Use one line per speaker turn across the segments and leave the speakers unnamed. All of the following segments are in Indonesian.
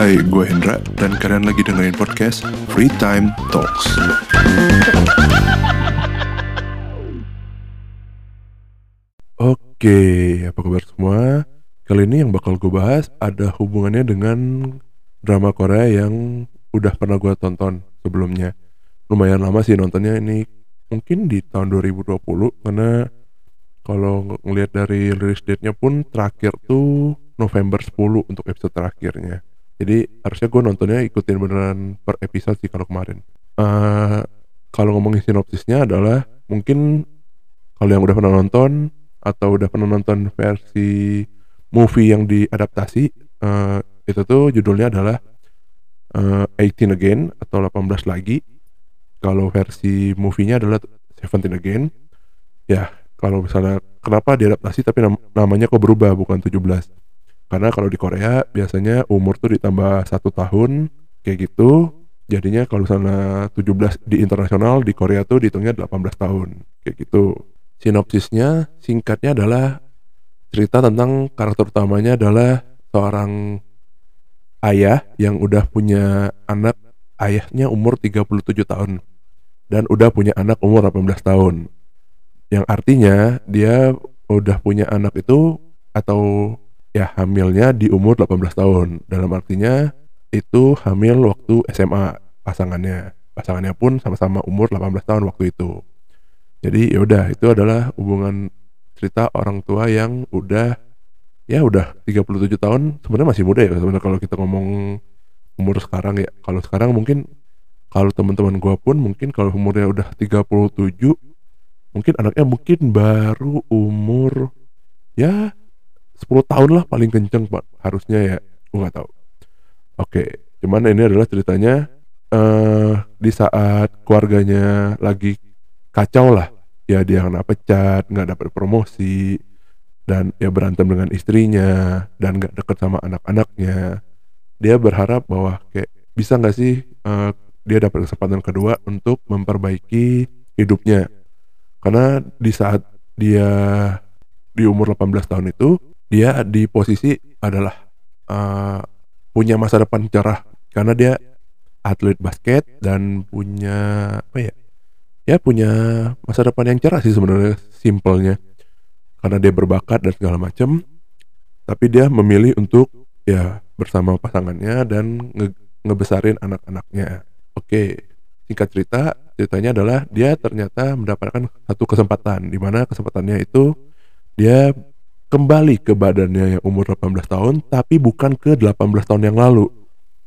Hai, gue Hendra dan kalian lagi dengerin podcast Free Time Talks. Oke, apa kabar semua? Kali ini yang bakal gue bahas ada hubungannya dengan drama Korea yang udah pernah gue tonton sebelumnya. Lumayan lama sih nontonnya ini mungkin di tahun 2020 karena kalau ngelihat dari release date-nya pun terakhir tuh November 10 untuk episode terakhirnya. Jadi harusnya gue nontonnya ikutin beneran per episode sih kalau kemarin. Uh, kalau ngomongin sinopsisnya adalah mungkin kalau yang udah pernah nonton atau udah pernah nonton versi movie yang diadaptasi uh, itu tuh judulnya adalah uh, 18 Again atau 18 lagi. Kalau versi movie-nya adalah 17 Again. Ya, kalau misalnya kenapa diadaptasi tapi nam namanya kok berubah bukan 17 karena kalau di Korea biasanya umur tuh ditambah satu tahun kayak gitu. Jadinya kalau misalnya 17 di internasional di Korea tuh dihitungnya 18 tahun kayak gitu. Sinopsisnya singkatnya adalah cerita tentang karakter utamanya adalah seorang ayah yang udah punya anak ayahnya umur 37 tahun dan udah punya anak umur 18 tahun. Yang artinya dia udah punya anak itu atau ya hamilnya di umur 18 tahun. Dalam artinya itu hamil waktu SMA pasangannya. Pasangannya pun sama-sama umur 18 tahun waktu itu. Jadi ya udah itu adalah hubungan cerita orang tua yang udah ya udah 37 tahun sebenarnya masih muda ya sebenarnya kalau kita ngomong umur sekarang ya. Kalau sekarang mungkin kalau teman-teman gua pun mungkin kalau umurnya udah 37 mungkin anaknya mungkin baru umur ya 10 tahun lah paling kenceng pak harusnya ya. Gue nggak tahu. Oke cuman ini adalah ceritanya uh, di saat keluarganya lagi kacau lah. Ya dia kena pecat nggak dapat promosi dan ya berantem dengan istrinya dan nggak deket sama anak-anaknya. Dia berharap bahwa kayak bisa nggak sih uh, dia dapat kesempatan kedua untuk memperbaiki hidupnya. Karena di saat dia di umur 18 tahun itu dia di posisi adalah uh, punya masa depan cerah karena dia atlet basket dan punya apa ya ya punya masa depan yang cerah sih sebenarnya simpelnya. Karena dia berbakat dan segala macam tapi dia memilih untuk ya bersama pasangannya dan nge ngebesarin anak-anaknya. Oke singkat cerita ceritanya adalah dia ternyata mendapatkan satu kesempatan di mana kesempatannya itu dia kembali ke badannya yang umur 18 tahun tapi bukan ke 18 tahun yang lalu.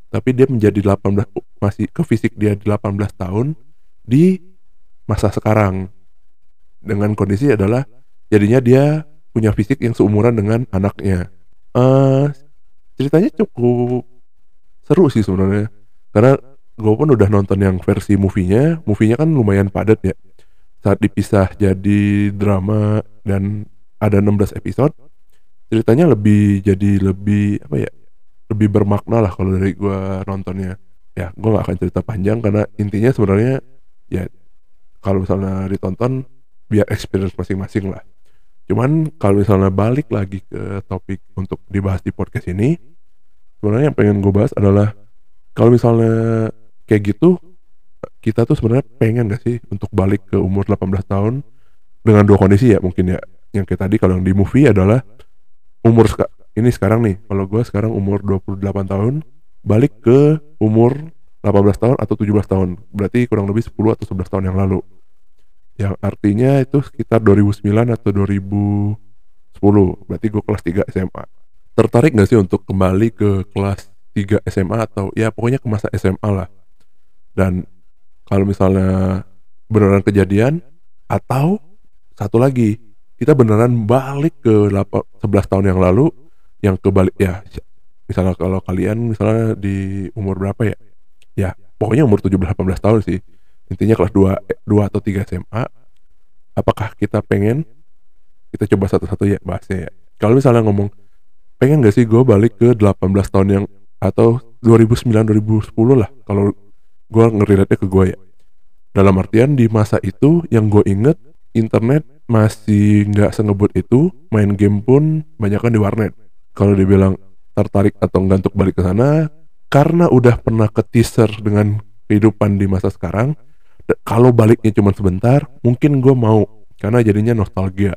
Tapi dia menjadi 18 masih ke fisik dia 18 tahun di masa sekarang. Dengan kondisi adalah jadinya dia punya fisik yang seumuran dengan anaknya. Uh, ceritanya cukup seru sih sebenarnya. Karena gue pun udah nonton yang versi movie-nya movie-nya kan lumayan padat ya. Saat dipisah jadi drama dan ada 16 episode ceritanya lebih jadi lebih apa ya lebih bermakna lah kalau dari gue nontonnya. Ya gue gak akan cerita panjang karena intinya sebenarnya ya kalau misalnya ditonton biar experience masing-masing lah. Cuman kalau misalnya balik lagi ke topik untuk dibahas di podcast ini sebenarnya yang pengen gue bahas adalah kalau misalnya kayak gitu kita tuh sebenarnya pengen gak sih untuk balik ke umur 18 tahun dengan dua kondisi ya mungkin ya yang kayak tadi kalau yang di movie adalah umur seka ini sekarang nih kalau gue sekarang umur 28 tahun balik ke umur 18 tahun atau 17 tahun. Berarti kurang lebih 10 atau 11 tahun yang lalu. Yang artinya itu sekitar 2009 atau 2010 berarti gue kelas 3 SMA tertarik gak sih untuk kembali ke kelas 3 SMA atau ya pokoknya ke masa SMA lah. Dan kalau misalnya beneran kejadian atau satu lagi kita beneran balik ke 11 tahun yang lalu yang kebalik ya misalnya kalau kalian misalnya di umur berapa ya? Ya pokoknya umur 17 18 tahun sih. Intinya kelas 2 2 atau 3 SMA apakah kita pengen kita coba satu-satu ya bahasnya ya. Kalau misalnya ngomong pengen gak sih gue balik ke 18 tahun yang atau 2009 2010 lah kalau gue ngerelate ke gue ya. Dalam artian di masa itu yang gue inget internet masih nggak sengebut itu main game pun banyak kan di warnet. Kalau dibilang tertarik atau nggak untuk balik ke sana karena udah pernah ke teaser dengan kehidupan di masa sekarang kalau baliknya cuma sebentar mungkin gue mau karena jadinya nostalgia.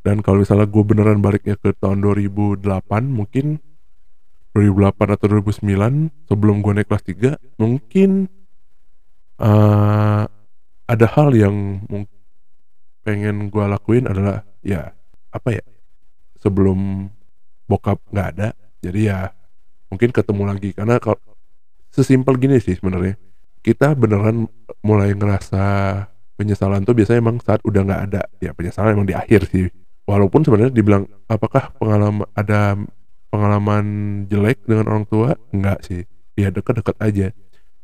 Dan kalau misalnya gue beneran baliknya ke tahun 2008 mungkin 2008 atau 2009 sebelum gue naik kelas 3 mungkin eh, ada hal yang mung- pengen gue lakuin adalah ya apa ya sebelum bokap nggak ada jadi ya mungkin ketemu lagi. Karena kalau sesimpel gini sih sebenarnya kita beneran mulai ngerasa penyesalan tuh biasanya emang saat udah nggak ada. Ya penyesalan emang di akhir sih. Walaupun sebenarnya dibilang apakah pengalaman ada pengalaman jelek dengan orang tua? Enggak sih. Ya deket-deket aja.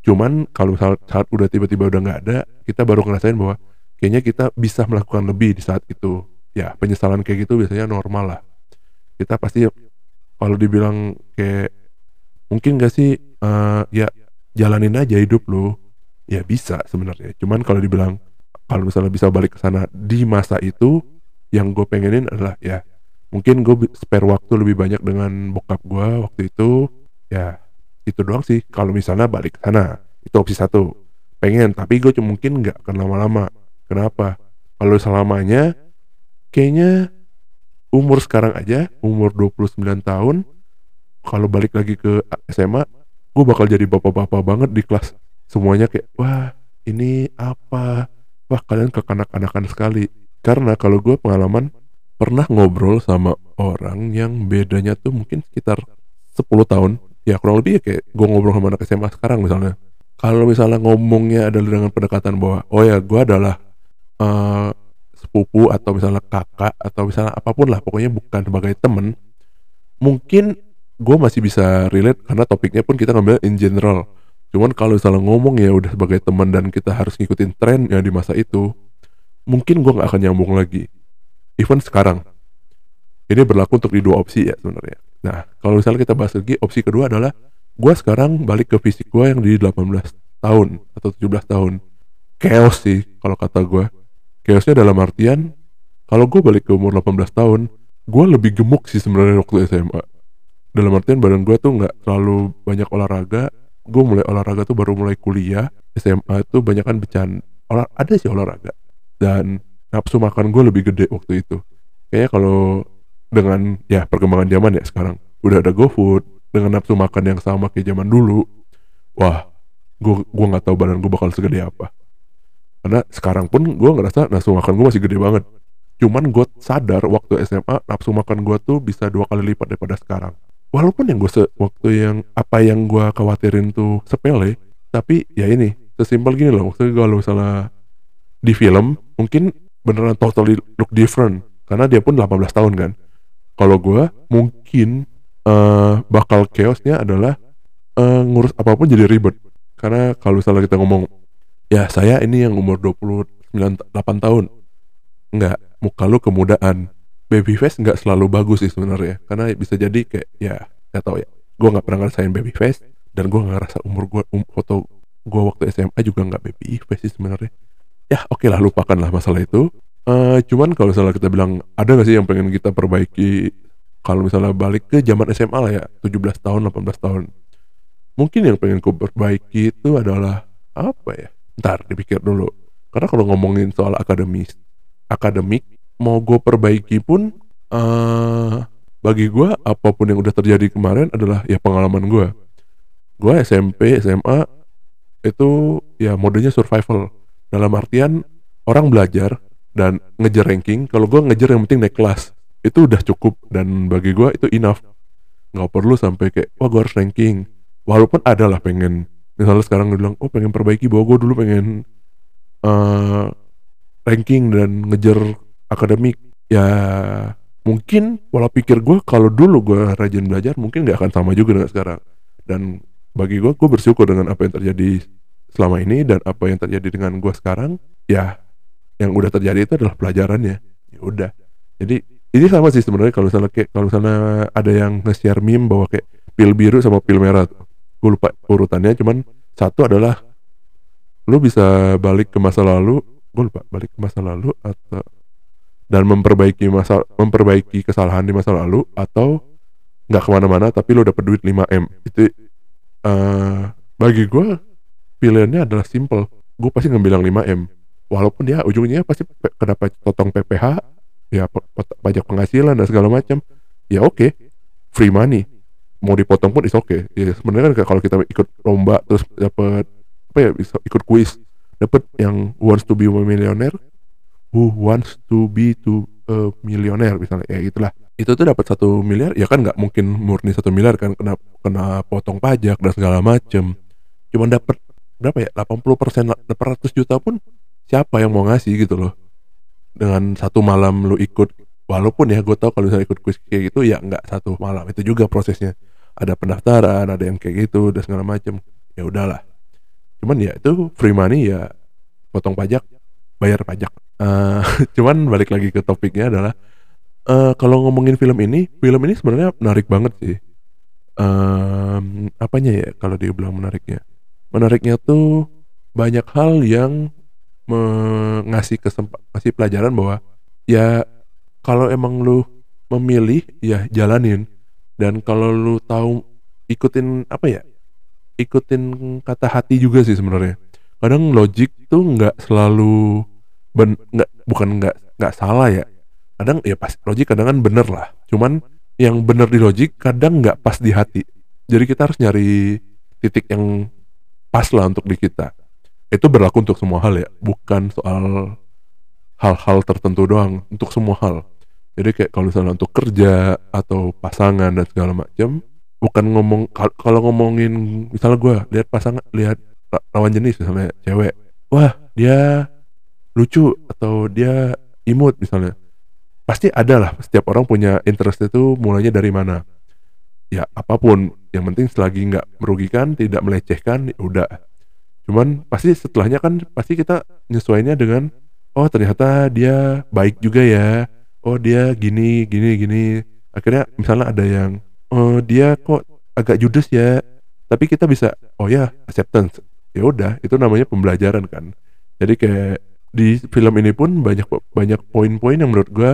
Cuman kalau saat, saat udah tiba-tiba udah nggak ada kita baru ngerasain bahwa kayaknya kita bisa melakukan lebih di saat itu. Ya penyesalan kayak gitu biasanya normal lah. Kita pasti kalau dibilang kayak mungkin gak sih eh, ya jalanin aja hidup lu. Ya bisa sebenarnya. Cuman kalau dibilang kalau misalnya bisa balik ke sana di masa itu yang gue pengenin adalah ya mungkin gue spare waktu lebih banyak dengan bokap gue waktu itu. Ya itu doang sih. Kalau misalnya balik ke sana itu opsi satu. Pengen tapi gue cuma mungkin nggak akan lama-lama kenapa? Kalau selamanya kayaknya umur sekarang aja umur 29 tahun kalau balik lagi ke SMA gue bakal jadi bapak-bapak banget di kelas. Semuanya kayak wah ini apa? Wah kalian kekanak-kanakan sekali. Karena kalau gue pengalaman pernah ngobrol sama orang yang bedanya tuh mungkin sekitar 10 tahun. Ya kurang lebih ya kayak gue ngobrol sama anak SMA sekarang misalnya. Kalau misalnya ngomongnya adalah dengan pendekatan bahwa oh ya gue adalah eh, sepupu atau misalnya kakak atau misalnya apa pun lah pokoknya bukan sebagai temen mungkin gue masih bisa relate karena topiknya pun kita ngambil in general. Cuman kalau misalnya ngomong ya udah sebagai teman dan kita harus ngikutin tren yang di masa itu mungkin gue nggak akan nyambung lagi. Even sekarang. Ini berlaku untuk di dua opsi ya sebenarnya. Nah kalau misalnya kita bahas lagi opsi kedua adalah gue sekarang balik ke fisik gue yang di 18 tahun atau 17 tahun. Chaos sih kalau kata gue chaosnya dalam artian kalau gue balik ke umur 18 tahun gue lebih gemuk sih sebenarnya waktu SMA dalam artian badan gue tuh nggak terlalu banyak olahraga. Gue mulai olahraga tuh baru mulai kuliah SMA tuh banyak kan becan olah ada sih olahraga. Dan nafsu makan gue lebih gede waktu itu. Kayaknya kalau dengan ya perkembangan zaman ya sekarang udah ada GoFood dengan nafsu makan yang sama kayak zaman dulu wah gue gua nggak tahu badan gue bakal segede apa karena sekarang pun gue ngerasa nafsu makan gue masih gede banget. Cuman gue sadar waktu SMA nafsu makan gue tuh bisa dua kali lipat daripada sekarang. Walaupun yang gue se waktu yang apa yang gue khawatirin tuh sepele tapi ya ini sesimpel gini loh. Maksudnya kalau misalnya di film mungkin beneran totally look different. Karena dia pun 18 tahun kan. Kalau gue mungkin eh, bakal chaosnya adalah eh, ngurus apa pun jadi ribet. Karena kalau misalnya kita ngomong ya saya ini yang umur 29 8 tahun. Nggak muka lu kemudaan. Baby face nggak selalu bagus sih sebenarnya. Karena bisa jadi kayak ya nggak tahu ya. Gue nggak pernah ngerasain baby face dan gue nggak ngerasa umur gue um, foto gue waktu SMA juga nggak baby face sih sebenarnya. Ya oke lah lupakan lah masalah itu. Eh, cuman kalau misalnya kita bilang ada gak sih yang pengen kita perbaiki? Kalau misalnya balik ke zaman SMA lah ya 17 tahun 18 tahun. Mungkin yang pengen ku perbaiki itu adalah apa ya ntar dipikir dulu. Karena kalau ngomongin soal akademis akademik mau gue perbaiki pun eh bagi gue apa pun yang udah terjadi kemarin adalah ya pengalaman gue gue SMP SMA itu ya modenya survival. Dalam artian orang belajar dan ngejar ranking. Kalau gue ngejar yang penting naik kelas itu udah cukup dan bagi gue itu enough. Nggak perlu sampai kayak wah gue harus ranking. Walaupun ada lah pengen misalnya sekarang gue bilang oh pengen perbaiki bahwa gue dulu pengen eh ranking dan ngejar akademik. Ya mungkin pola pikir gue kalau dulu gue rajin belajar mungkin nggak akan sama juga dengan sekarang. Dan bagi gue gue bersyukur dengan apa yang terjadi selama ini dan apa yang terjadi dengan gue sekarang ya yang udah terjadi itu adalah pelajarannya. Ya udah. Jadi ini sama sih sebenarnya kalau misalnya kayak kalau misalnya ada yang nge-share meme bahwa kayak pil biru sama pil merah gue lupa urutannya cuman satu adalah lu bisa balik ke masa lalu gue lupa balik ke masa lalu atau dan memperbaiki masa memperbaiki kesalahan di masa lalu atau nggak ke mana-mana tapi lu dapet duit 5 m. Itu uh, bagi gue pilihannya adalah simple. Gue pasti ngambil yang 5M walaupun dia ujungnya pasti kena potong PPH ya pajak penghasilan dan segala macam ya oke okay, free money mau dipotong pun is oke okay. ya sebenarnya kan kalau kita ikut lomba terus dapat apa ya bisa ikut kuis dapat yang wants to be a millionaire who wants to be to a millionaire misalnya. Ya itulah. Itu tuh dapat satu miliar ya kan nggak mungkin murni satu miliar kan kena kena potong pajak dan segala macem. Cuman dapat berapa ya 80 persen 800 juta pun siapa yang mau ngasih gitu loh. Dengan satu malam lu ikut walaupun ya gue tau kalau misalnya ikut kuis kayak gitu ya nggak satu malam. Itu juga prosesnya ada pendaftaran ada yang kayak gitu dan segala macem. Ya udahlah. Cuman ya itu free money ya potong pajak bayar pajak. Uh, cuman balik lagi ke topiknya adalah uh, kalau ngomongin film ini film ini sebenarnya menarik banget sih. Um, apanya ya kalau dia bilang menariknya? Menariknya tuh banyak hal yang mengasih kesempat kasih pelajaran bahwa ya kalau emang lu memilih ya jalanin dan kalau lu tahu ikutin apa ya? Ikutin kata hati juga sih sebenarnya. Kadang logik tuh nggak selalu ben nggak bukan nggak nggak salah ya. Kadang ya pas logik kadang kan bener lah. Cuman yang bener di logik kadang nggak pas di hati. Jadi kita harus nyari titik yang pas lah untuk di kita. Itu berlaku untuk semua hal ya. Bukan soal hal-hal tertentu doang. Untuk semua hal jadi kayak kalau misalnya untuk kerja atau pasangan dan segala macam bukan ngomong kalau ngomongin misalnya gue lihat pasangan lihat lawan jenis misalnya cewek wah dia lucu atau dia imut misalnya. Pasti ada lah setiap orang punya interest itu mulainya dari mana. Ya apa pun yang penting selagi nggak merugikan tidak melecehkan ya udah. Cuman pasti setelahnya kan pasti kita nyesuainya dengan oh ternyata dia baik juga ya oh dia gini gini gini. Akhirnya misalnya ada yang oh dia kok agak judes ya tapi kita bisa oh ya acceptance. Ya udah itu namanya pembelajaran kan. Jadi kayak di film ini pun banyak banyak poin-poin yang menurut gue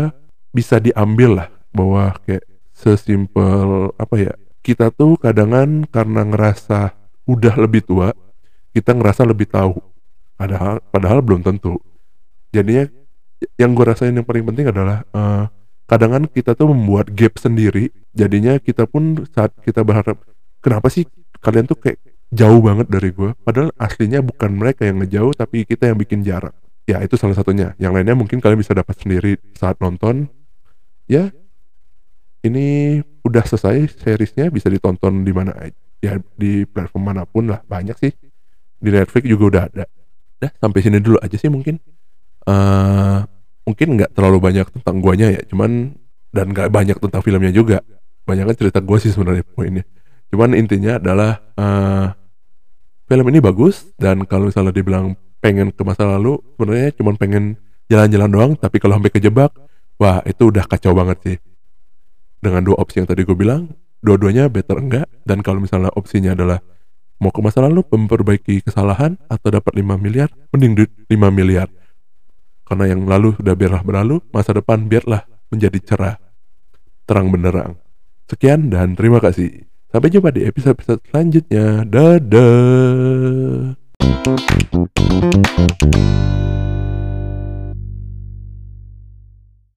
bisa diambil lah bahwa kayak sesimpel apa ya kita tuh kadangan karena ngerasa udah lebih tua kita ngerasa lebih tahu. Padahal padahal belum tentu. Jadinya yang gue rasain yang paling penting adalah uh, kadang kita tuh membuat gap sendiri. Jadinya kita pun saat kita berharap kenapa sih kalian tuh kayak jauh banget dari gue padahal aslinya bukan mereka yang ngejauh tapi kita yang bikin jarak. Ya itu salah satunya. Yang lainnya mungkin kalian bisa dapat sendiri saat nonton. Ya ini udah selesai seriesnya bisa ditonton di mana ya di platform mana pun lah. Banyak sih. Di Netflix juga udah ada. Dah sampai sini dulu aja sih mungkin. Uh, mungkin nggak terlalu banyak tentang guanya ya, cuman dan nggak banyak tentang filmnya juga. Banyak kan cerita gua sih sebenarnya poinnya. Cuman intinya adalah uh, film ini bagus dan kalau misalnya dibilang pengen ke masa lalu, sebenarnya cuman pengen jalan-jalan doang. Tapi kalau sampai kejebak, wah itu udah kacau banget sih. Dengan dua opsi yang tadi gue bilang, dua-duanya better enggak. Dan kalau misalnya opsinya adalah Mau ke masa lalu memperbaiki kesalahan atau dapat 5 miliar, mending duit 5 miliar. Karena yang lalu sudah biarlah berlalu, masa depan biarlah menjadi cerah. Terang benderang. Sekian dan terima kasih. Sampai jumpa di episode-episode selanjutnya. Dadah.